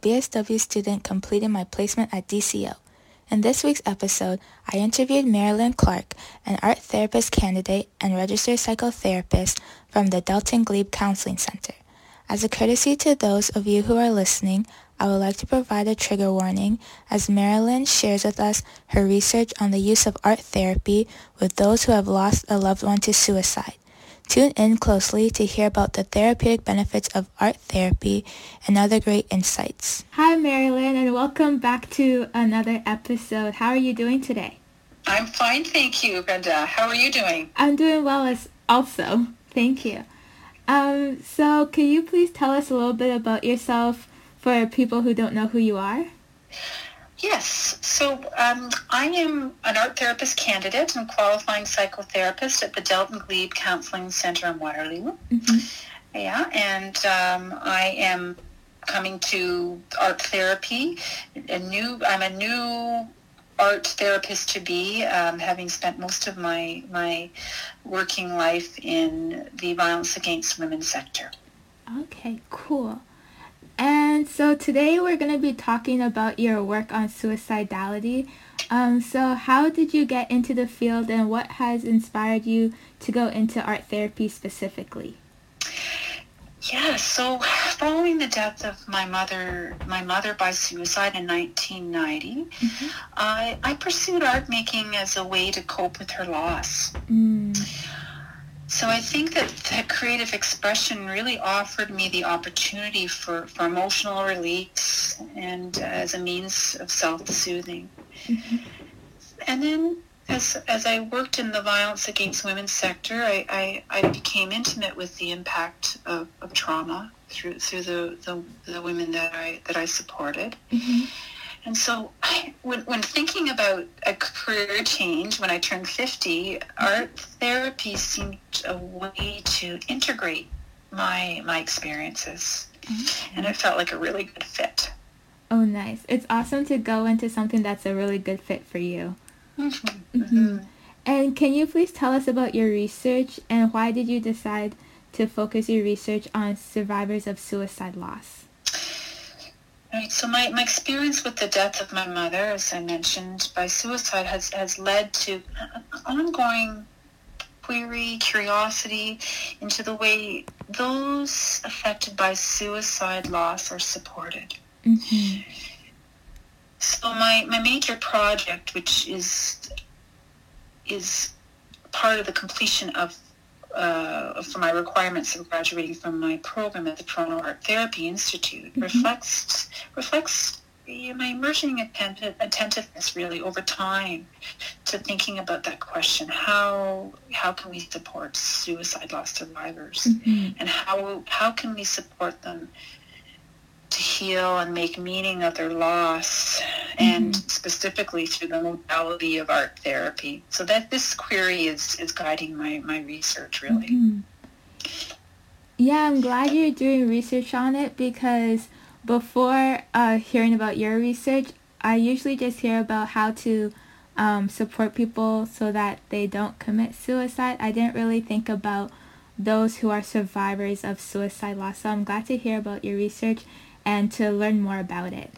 BSW student completing my placement at DCO. In this week's episode, I interviewed Marilyn Clark, an art therapist candidate and registered psychotherapist from the Delton Glebe Counseling Center. As a courtesy to those of you who are listening, I would like to provide a trigger warning as Marilyn shares with us her research on the use of art therapy with those who have lost a loved one to suicide. Tune in closely to hear about the therapeutic benefits of art therapy and other great insights. Hi, Marilyn, and welcome back to another episode. How are you doing today? I'm fine, thank you, Brenda. How are you doing? I'm doing well as also. Thank you. Um, so, can you please tell us a little bit about yourself for people who don't know who you are? Yes. So um, I am an art therapist candidate and qualifying psychotherapist at the Delton Glebe Counseling Center in Waterloo. Mm-hmm. Yeah, and um, I am coming to art therapy. A new, I'm a new art therapist to be, um, having spent most of my my working life in the violence against women sector. Okay, cool. And so today we're going to be talking about your work on suicidality. Um, so how did you get into the field and what has inspired you to go into art therapy specifically? Yeah, so following the death of my mother, my mother by suicide in 1990, Mm-hmm. I, I pursued art making as a way to cope with her loss. Mm, So I think that that creative expression really offered me the opportunity for, for emotional release and uh, as a means of self-soothing. mhm. And then as, as I worked in the violence against women sector, I, I, I became intimate with the impact of, of trauma through through the, the, the women that I that I supported. Mhm. And so when, when thinking about a career change, when I turned 50, art therapy seemed a way to integrate my my experiences. And it felt like a really good fit. Oh, nice. It's awesome to go into something that's a really good fit for you. Mhm. And can you please tell us about your research and why did you decide to focus your research on survivors of suicide loss? Right. So my, my experience with the death of my mother, as I mentioned, by suicide has, has led to ongoing query, curiosity into the way those affected by suicide loss are supported. Mm-hmm. So my, my major project, which is is part of the completion of uh, for my requirements of graduating from my program at the Toronto Art Therapy Institute, Mhm. reflects reflects my emerging attent- attentiveness really over time to thinking about that question: how how can we support suicide loss survivors, Mm-hmm. and how how can we support them to heal and make meaning of their loss, and specifically through the modality of art therapy. So that this query is is guiding my my research really. Mhm. Yeah, I'm glad you're doing research on it because before uh, hearing about your research, I usually just hear about how to um, support people so that they don't commit suicide. I didn't really think about those who are survivors of suicide loss. So I'm glad to hear about your research and to learn more about it.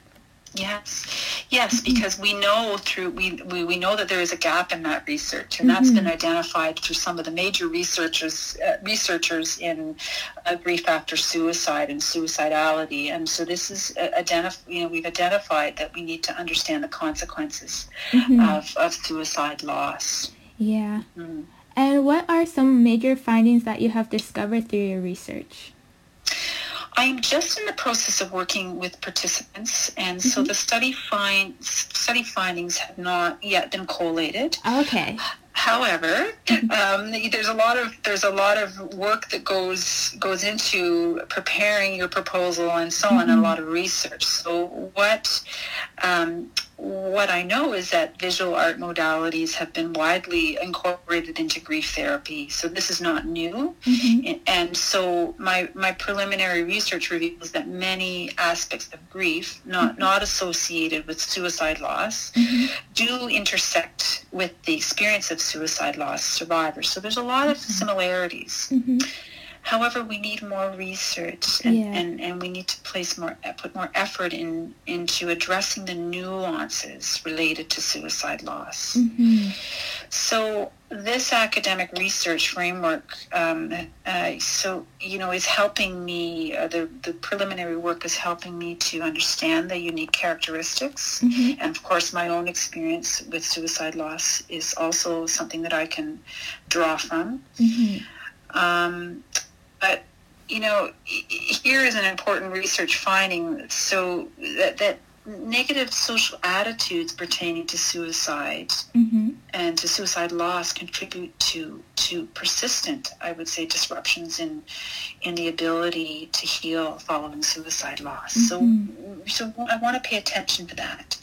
Yes, yes, mm-hmm. because we know through we, we, we know that there is a gap in that research, and mm-hmm. that's been identified through some of the major researchers uh, researchers in uh, grief after suicide and suicidality. And so this is uh, identif- you know we've identified that we need to understand the consequences mm-hmm. of, of suicide loss. Yeah. Mm. And what are some major findings that you have discovered through your research? I'm just in the process of working with participants, and mm-hmm. so the study find study findings have not yet been collated. Okay. However, mm-hmm. um, there's a lot of there's a lot of work that goes goes into preparing your proposal and so on, mm-hmm. a lot of research. So what um, what I know is that visual art modalities have been widely incorporated into grief therapy. So this is not new. Mm-hmm. And so my, my preliminary research reveals that many aspects of grief, not, mm-hmm. not associated with suicide loss, mm-hmm. do intersect with the experience of suicide loss survivors. So there's a lot of mm-hmm. similarities. However, we need more research and, yeah. and, and we need to place more put more effort in into addressing the nuances related to suicide loss. Mm-hmm. So this academic research framework, um, uh, so you know, is helping me. Uh, the the preliminary work is helping me to understand the unique characteristics, mm-hmm. and of course, my own experience with suicide loss is also something that I can draw from. Mm-hmm. Um, but you know, here is an important research finding. So that, that negative social attitudes pertaining to suicide mm-hmm. and to suicide loss contribute to to persistent, I would say, disruptions in in the ability to heal following suicide loss. Mm-hmm. So so I want to pay attention to that.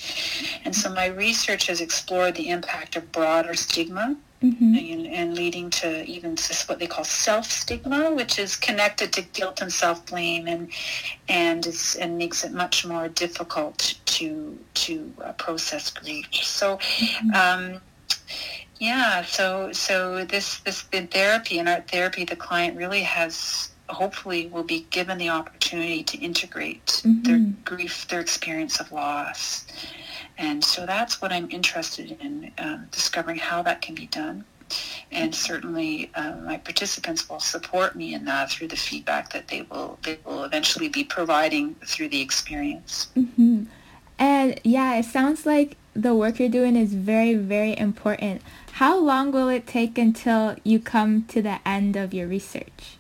And so my research has explored the impact of broader stigma Mm-hmm. And, and, leading to even this, what they call self-stigma, which is connected to guilt and self-blame, and and is, and makes it much more difficult to to uh, process grief. So, mm-hmm. um, yeah, so so this this in therapy in art therapy, the client really has hopefully will be given the opportunity to integrate mm-hmm. their grief, their experience of loss and so that's what I'm interested in, um, discovering how that can be done. And certainly uh, my participants will support me in that through the feedback that they will they will eventually be providing through the experience. Mm-hmm. And yeah, it sounds like the work you're doing is very, very important. How long will it take until you come to the end of your research?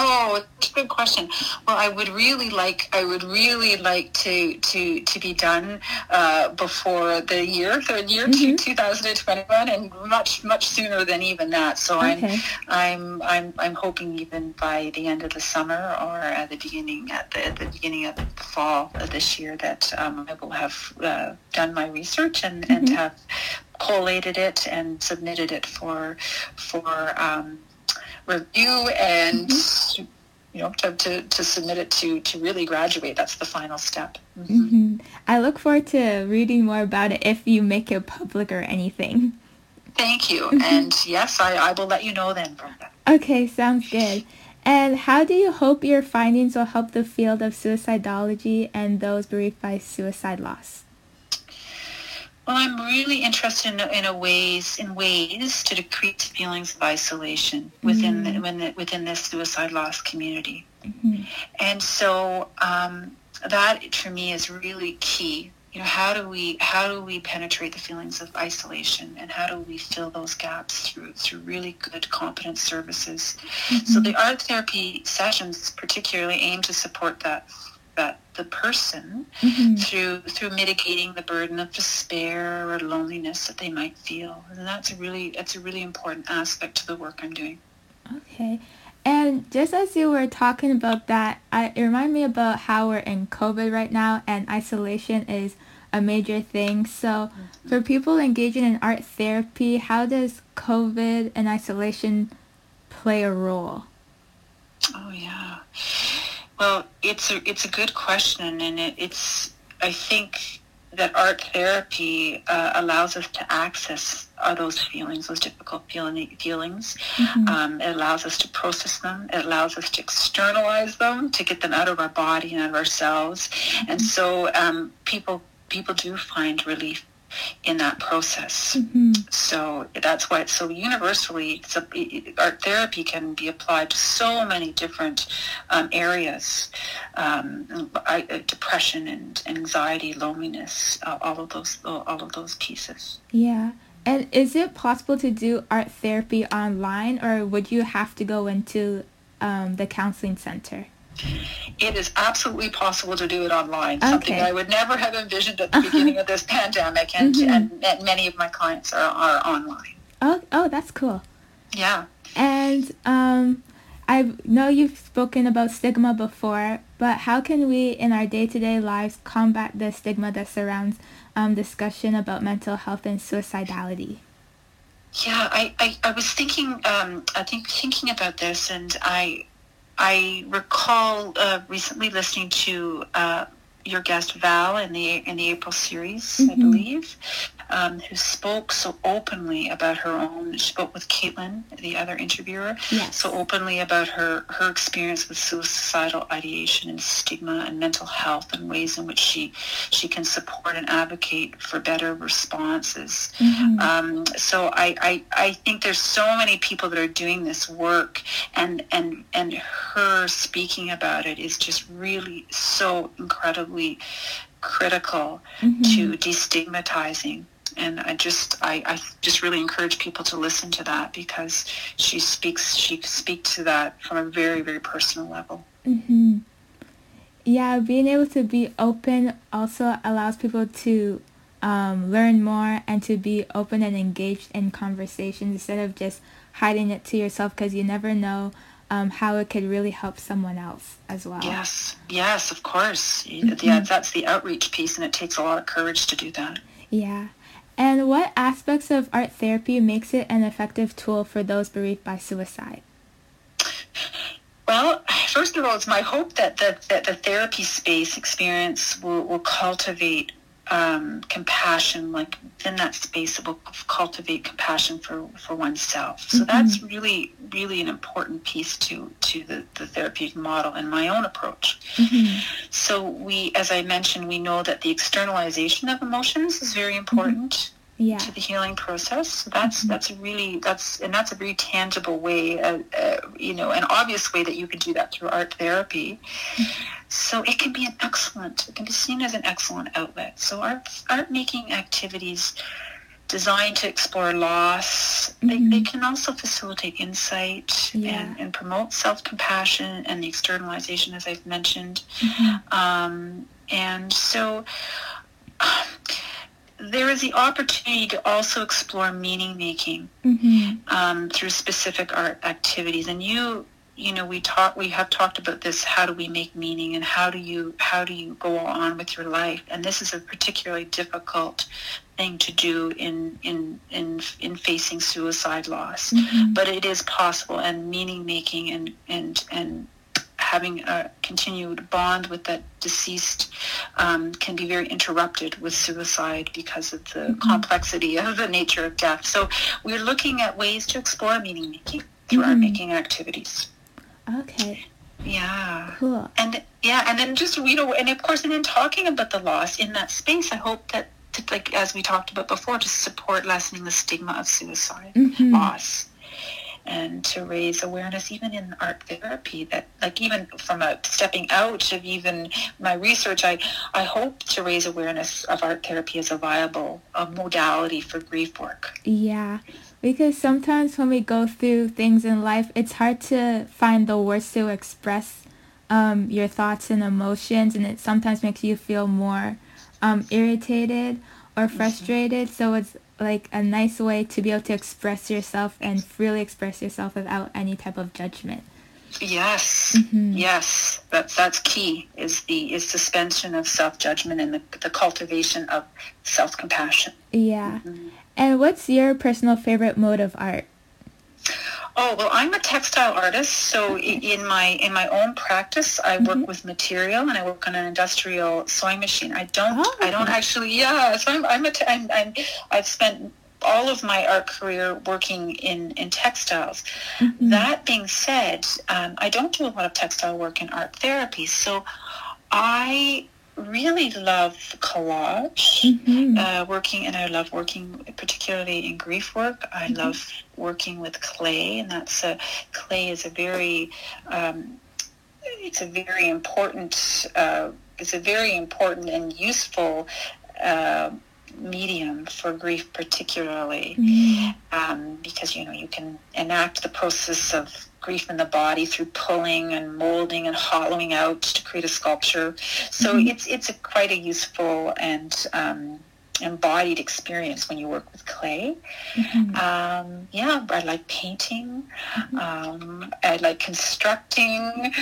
Oh, it's a good question. Well, I would really like, I would really like to to to be done uh, before the year, the year mm-hmm. 2021, and much much sooner than even that. So okay. I'm I'm I'm I'm hoping even by the end of the summer or at the beginning at the, at the beginning of the fall of this year that um, I will have uh, done my research and mm-hmm. and have collated it and submitted it for for um, review and mm-hmm. you know to, to, to, submit it to to really graduate that's the final step mm-hmm. Mm-hmm. i look forward to reading more about it if you make it public or anything thank you mm-hmm. and yes I, I will let you know then Brenda. okay sounds good and how do you hope your findings will help the field of suicidology and those bereaved by suicide loss well, I'm really interested in, in a ways in ways to decrease feelings of isolation within mm-hmm. the, within, within this suicide loss community, mm-hmm. and so um, that for me is really key. You know, how do we how do we penetrate the feelings of isolation, and how do we fill those gaps through through really good, competent services? Mm-hmm. So the art therapy sessions particularly aim to support that that the person mm-hmm. through through mitigating the burden of despair or loneliness that they might feel. And that's a really that's a really important aspect to the work i'm doing. Okay. And just as you were talking about that I, it reminded me about how we're in covid right now and isolation is a major thing. So mm-hmm. for people engaging in art therapy how does covid and isolation play a role? Oh yeah Well, it's a it's a good question, and it, it's I think that art therapy uh, allows us to access uh, those feelings, those difficult feeling, feelings. Mm-hmm. Um, it allows us to process them. It allows us to externalize them, to get them out of our body and out of ourselves. Mm-hmm. And so um, people people do find relief in that process. Mm-hmm. So that's why it's so universally, so art therapy can be applied to so many different um, areas, um, I, uh, depression and anxiety, loneliness, uh, all of those, all of those pieces. Yeah. And is it possible to do art therapy online or would you have to go into um, the counseling center? It is absolutely possible to do it online. Okay. Something I would never have envisioned at the uh-huh. beginning of this pandemic, and, mm-hmm. and, and, many of my clients are, are online. Oh, oh, that's cool. Yeah. And um, I know you've spoken about stigma before, but how can we, in our day-to-day lives, combat the stigma that surrounds um, discussion about mental health and suicidality? Yeah, I, I, I was thinking, um, I think thinking about this, and I I recall uh, recently listening to uh, your guest Val in the in the April series, mm-hmm. I believe, um, who spoke so openly about her own. She spoke with Caitlin, the other interviewer, yes. so openly about her her experience with suicidal ideation and stigma and mental health and ways in which she she can support and advocate for better responses. Mm-hmm. Um, so I, I I think there's so many people that are doing this work, and and and her speaking about it is just really so incredibly critical mm-hmm. to destigmatizing and I just I, I just really encourage people to listen to that because she speaks she speaks to that from a very very personal level. Mm-hmm. Yeah, being able to be open also allows people to um, learn more and to be open and engaged in conversations instead of just hiding it to yourself because you never know um, how it could really help someone else as well. Yes, yes, of course. Mm-hmm. Yeah, that's the outreach piece, and it takes a lot of courage to do that. Yeah. And what aspects of art therapy makes it an effective tool for those bereaved by suicide? Well, first of all, it's my hope that the, that the therapy space experience will, will cultivate um, compassion, like in that space, it will cultivate compassion for, for oneself. So mm-hmm. that's really, really an important piece to, to the, the therapeutic model and my own approach. Mm-hmm. So we, as I mentioned, we know that the externalization of emotions is very important. Yeah. to the healing process. That's mm-hmm. that's a really that's and that's a very tangible way, uh, uh, you know, an obvious way that you can do that through art therapy. Mm-hmm. So it can be an excellent, it can be seen as an excellent outlet. So art art making activities designed to explore loss. Mm-hmm. They, they mm-hmm. can also facilitate insight yeah. and, and promote self-compassion and the externalization, as I've mentioned. Mm-hmm. Um, and so there is the opportunity to also explore meaning making mm-hmm. um, through specific art activities. And you, you know, we talk, we have talked about this. How do we make meaning, and how do you, how do you go on with your life? And this is a particularly difficult thing to do in in in in facing suicide loss. Mm-hmm. But it is possible, and meaning making and and and having a continued bond with that deceased um, can be very interrupted with suicide because of the mm-hmm. complexity of the nature of death. So we're looking at ways to explore meaning making through mm-hmm. our making activities. Okay. Yeah. Cool. And yeah, and then just you know, and of course, and then talking about the loss in that space, I hope that to, like as we talked about before, to support lessening the stigma of suicide mm-hmm. loss and to raise awareness even in art therapy that like even from a stepping out of even my research i i hope to raise awareness of art therapy as a viable a modality for grief work yeah because sometimes when we go through things in life it's hard to find the words to express um, your thoughts and emotions and it sometimes makes you feel more um, irritated or mm-hmm. frustrated mm-hmm. so it's like a nice way to be able to express yourself and freely express yourself without any type of judgment. Yes, mm-hmm. yes, that's that's key. Is the is suspension of self judgment and the the cultivation of self compassion. Yeah, mm-hmm. and what's your personal favorite mode of art? Oh well, I'm a textile artist, so in my in my own practice, I work with material and I work on an industrial sewing machine. I don't Oh. I don't actually yeah. So I'm I'm a te- I'm, I'm I've spent all of my art career working in in textiles. That being said, um, I don't do a lot of textile work in art therapy. So I really love collage Mhm. uh, working, and I love working particularly in grief work. I love working with clay, and that's a clay is a very um, it's a very important uh, it's a very important and useful uh, medium for grief, particularly Mm. um, because you know you can enact the process of grief in the body through pulling and molding and hollowing out to create a sculpture. So it's it's a quite a useful and um, embodied experience when you work with clay. Um, yeah, I like painting. Um, I like constructing.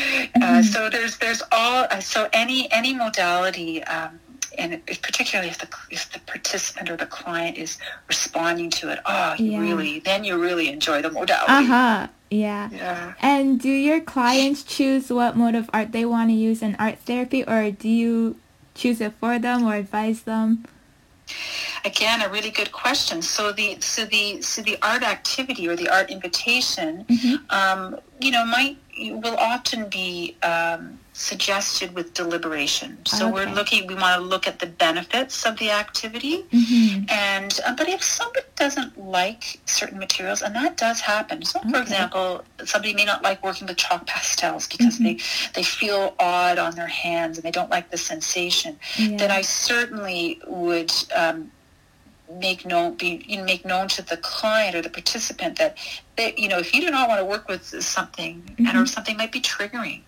Uh, so there's there's all uh, so any any modality. Um, and it- particularly if the if the participant or the client is responding to it, oh, you Yeah. really then you really enjoy the modality. Uh-huh. Yeah. Yeah. And do your clients choose what mode of art they want to use in art therapy or do you choose it for them or advise them? Again, a really good question. So the so the so the art activity or the art invitation, um, you know, might will often be um, suggested with deliberation. So we're looking. We want to look at the benefits of the activity, Mhm. and uh, but if somebody doesn't like certain materials, and that does happen. So, for example, somebody may not like working with chalk pastels because they they feel odd on their hands and they don't like the sensation Yeah. then I certainly would um, make known be you know, make known to the client or the participant that they, you know if you do not want to work with something and or something might be triggering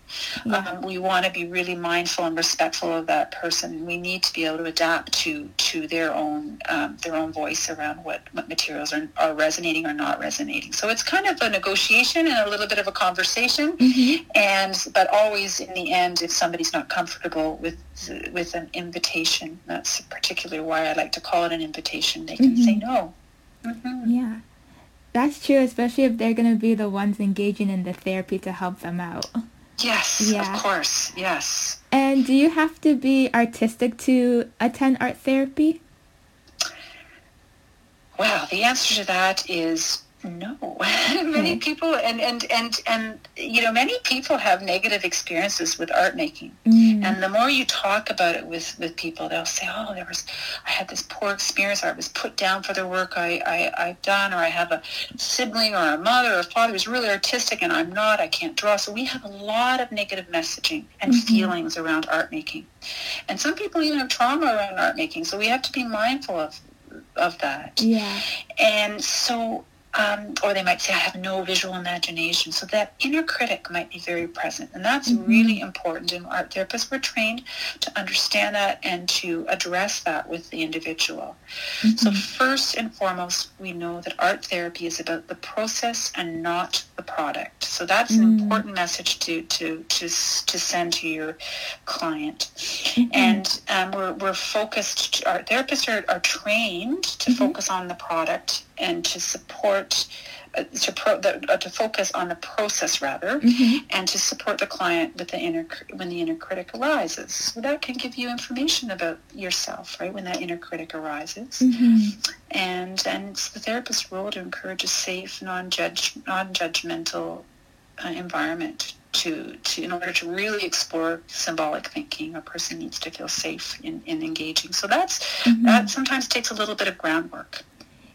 Yeah. um, we want to be really mindful and respectful of that person we need to be able to adapt to to their own um, their own voice around what, what materials are, are resonating or not resonating so it's kind of a negotiation and a little bit of a conversation Mhm. and but always in the end if somebody's not comfortable with with an invitation that's particularly why i like to call it an invitation they can say no hmm Yeah. That's true, especially if they're going to be the ones engaging in the therapy to help them out. yes Yeah. of course yes And do you have to be artistic to attend art therapy? well the answer to that is no many people and and and and you know many people have negative experiences with art making Mm. And the more you talk about it with, with people, they'll say, oh, there was, I had this poor experience, or I was put down for the work I, I, I've done, or I have a sibling or a mother or a father who's really artistic and I'm not, I can't draw. So we have a lot of negative messaging and feelings around art making. And some people even have trauma around art making. So we have to be mindful of, of that. Yeah. And so, um, or they might say, I have no visual imagination. So that inner critic might be very present. And that's mm-hmm. really important. And art therapists were trained to understand that and to address that with the individual. So mm-hmm. first and foremost, we know that art therapy is about the process and not the product. So that's an mm. important message to, to, to, to send to your client. Mm-hmm. And um, we're, we're focused, our therapists are, are trained to focus on the product and to support, uh, to, pro, the, uh, to focus on the process rather, and to support the client with the inner, when the inner critic arises. So that can give you information about yourself, right, when that inner critic arises Mhm. and and it's the therapist's role to encourage a safe, non-judge, non-judgmental uh, environment to, to in order to really explore symbolic thinking. A person needs to feel safe in, in engaging. So that's that sometimes takes a little bit of groundwork.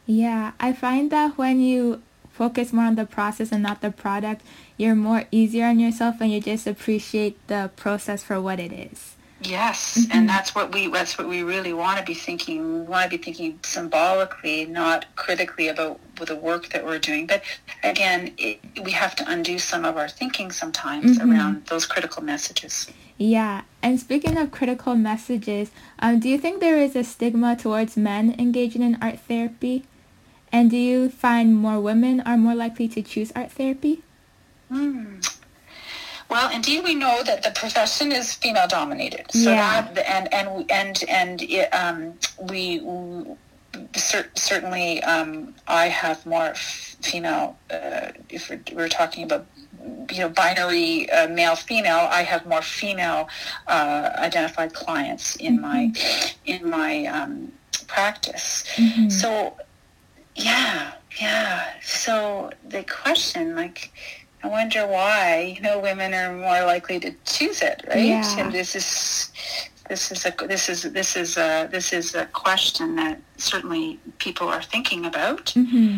Yeah, I find that when you focus more on the process and not the product, you're more easier on yourself and you just appreciate the process for what it is. Yes, and that's what we that's what we really want to be thinking. We want to be thinking symbolically, not critically about the work that we're doing. But again, it, we have to undo some of our thinking sometimes around those critical messages. Yeah, and speaking of critical messages, um, do you think there is a stigma towards men engaging in art therapy? And do you find more women are more likely to choose art therapy? Hmm. Well, indeed, we know that the profession is female dominated. So Yeah. that and and and and it, um, we cer- certainly um, I have more female. Uh, if we're, we're, talking about you know binary uh, male female, I have more female uh, identified clients in mm-hmm. my in my um, practice. Mm-hmm. So yeah, yeah. So the question, like. I wonder why, you know, women are more likely to choose it, right? Yeah. And this is this is a this is this is a this is a question that certainly people are thinking about. Mm-hmm.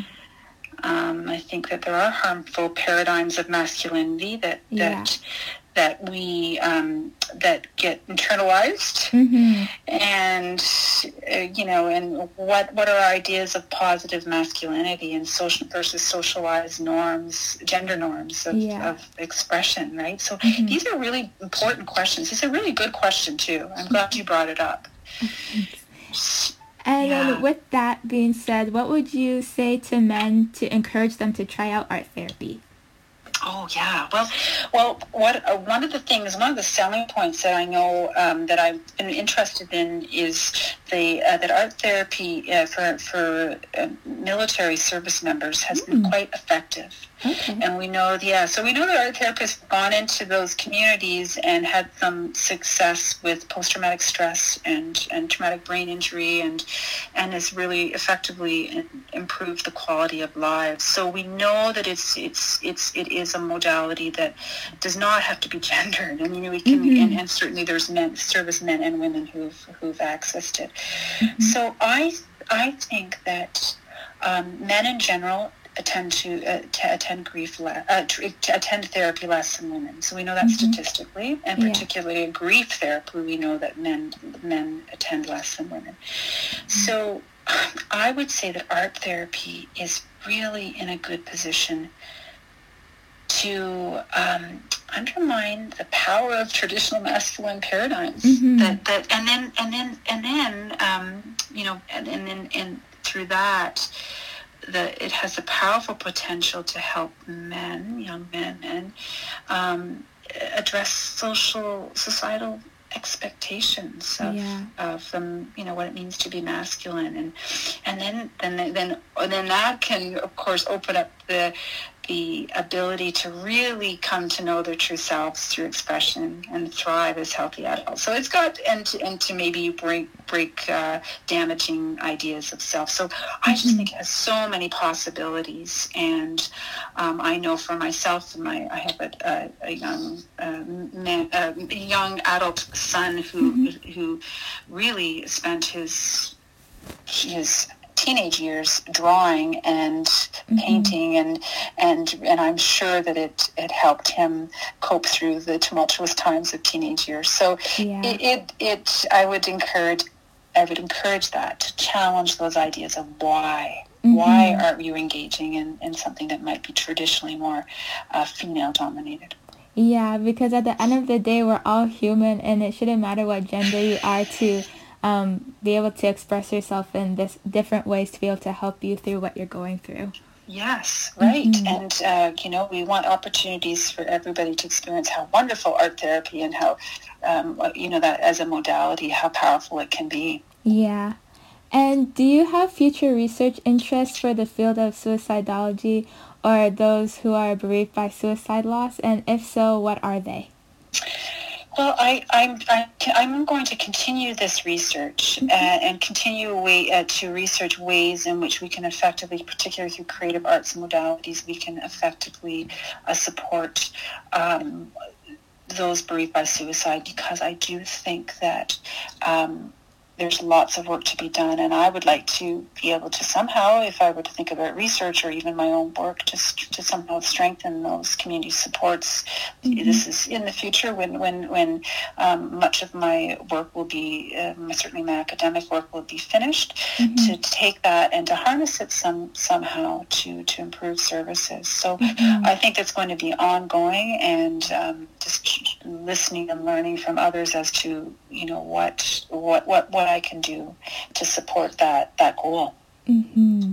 Um, I think that there are harmful paradigms of masculinity that yeah. that that we um, that get internalized mm-hmm. and uh, you know and what what are our ideas of positive masculinity and social versus socialized norms gender norms of, yeah. of expression right so mm-hmm. these are really important questions it's a really good question too i'm glad you brought it up and yeah. with that being said what would you say to men to encourage them to try out art therapy Oh yeah. Well, well, what uh, one of the things, one of the selling points that I know um, that I've been interested in is the uh, that art therapy uh, for for uh, military service members has mm. been hmm. quite effective. Okay. And we know, yeah, so we know that art therapists have gone into those communities and had some success with post-traumatic stress and, and traumatic brain injury and, and has really effectively improved the quality of lives. So we know that it's, it's, it's, it is a modality that does not have to be gendered. I mean, we can, mm-hmm. and, and, certainly there's men, service men and women who've, who've accessed it. Mm-hmm. So I, I think that um, men in general attend to, uh, to attend grief le- uh, to, to, attend therapy less than women. So we know that mm-hmm. statistically, and particularly yeah. grief therapy, we know that men men attend less than women. Mm-hmm. So I would say that art therapy is really in a good position to um, undermine the power of traditional masculine paradigms. Mm-hmm. That, that and then and then and then um, you know and, and then and through that that it has a powerful potential to help men, young men, and um, address social, societal expectations of, yeah. of them, you know, what it means to be masculine, and and then then then then that can, of course, open up the the ability to really come to know their true selves through expression and thrive as healthy adults. So it's got and to, and to maybe break break uh, damaging ideas of self. So I just mm-hmm. think it has so many possibilities, and um, I know for myself, my I have a, a, a young uh, man, a young adult son who mm-hmm. who really spent his his teenage years drawing and mm-hmm. painting and and and I'm sure that it it helped him cope through the tumultuous times of teenage years. So yeah. it, it it I would encourage I would encourage that to challenge those ideas of why mm-hmm. why aren't you engaging in, in something that might be traditionally more uh, female dominated. Yeah, because at the end of the day, we're all human, and it shouldn't matter what gender you are to um, be able to express yourself in this different ways to be able to help you through what you're going through. Yes, right. Mm-hmm. And, uh, you know, we want opportunities for everybody to experience how wonderful art therapy and how, um, you know, that as a modality, how powerful it can be. Yeah. And do you have future research interests for the field of suicidology or those who are bereaved by suicide loss? And if so, what are they? Well, I, I'm, I, am going to continue this research mm-hmm. uh, and continue way, uh, to research ways in which we can effectively, particularly through creative arts modalities, we can effectively uh, support um, those bereaved by suicide because I do think that um, there's lots of work to be done and I would like to be able to somehow, if I were to think about research or even my own work, just to somehow strengthen those community supports. Mm-hmm. This is in the future when, when, when um, much of my work will be, um, certainly my academic work will be finished, mm-hmm. to take that and to harness it some, somehow to, to improve services. So mm-hmm. I think that's going to be ongoing and um, just listening and learning from others as to, you know, what, what, what, what I can do to support that that goal. Mm-hmm.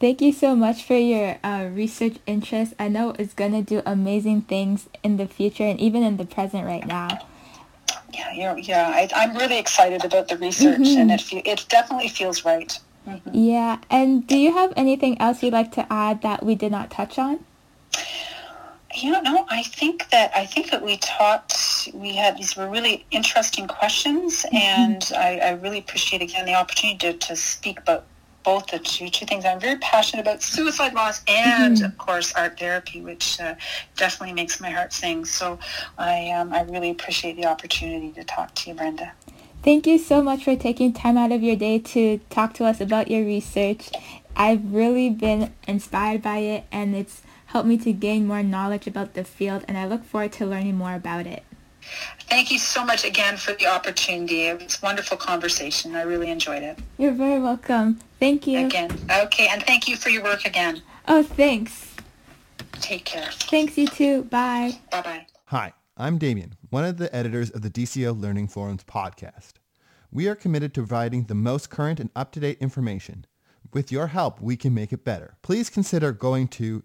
Thank you so much for your uh, research interest. I know it's going to do amazing things in the future and even in the present right now. Yeah, you're, yeah, I, I'm really excited about the research, Mm-hmm. and it fe- it definitely feels right. Yeah, and do you have anything else you'd like to add that we did not touch on? You know, I think that I think that we talked. We had these were really interesting questions, and I, I really appreciate again the opportunity to, to speak about both the two two things. I'm very passionate about suicide loss and, of course, art therapy, which uh, definitely makes my heart sing. So I um, I really appreciate the opportunity to talk to you, Brenda. Thank you so much for taking time out of your day to talk to us about your research. I've really been inspired by it and it's helped me to gain more knowledge about the field and I look forward to learning more about it. Thank you so much again for the opportunity. It was a wonderful conversation. I really enjoyed it. You're very welcome. Thank you. Again, okay, and thank you for your work again. Oh, thanks. Take care. Thanks you too. Bye. Bye bye. Hi, I'm Damien, one of the editors of the DCO Learning Forums podcast. We are committed to providing the most current and up-to-date information. With your help, we can make it better. Please consider going to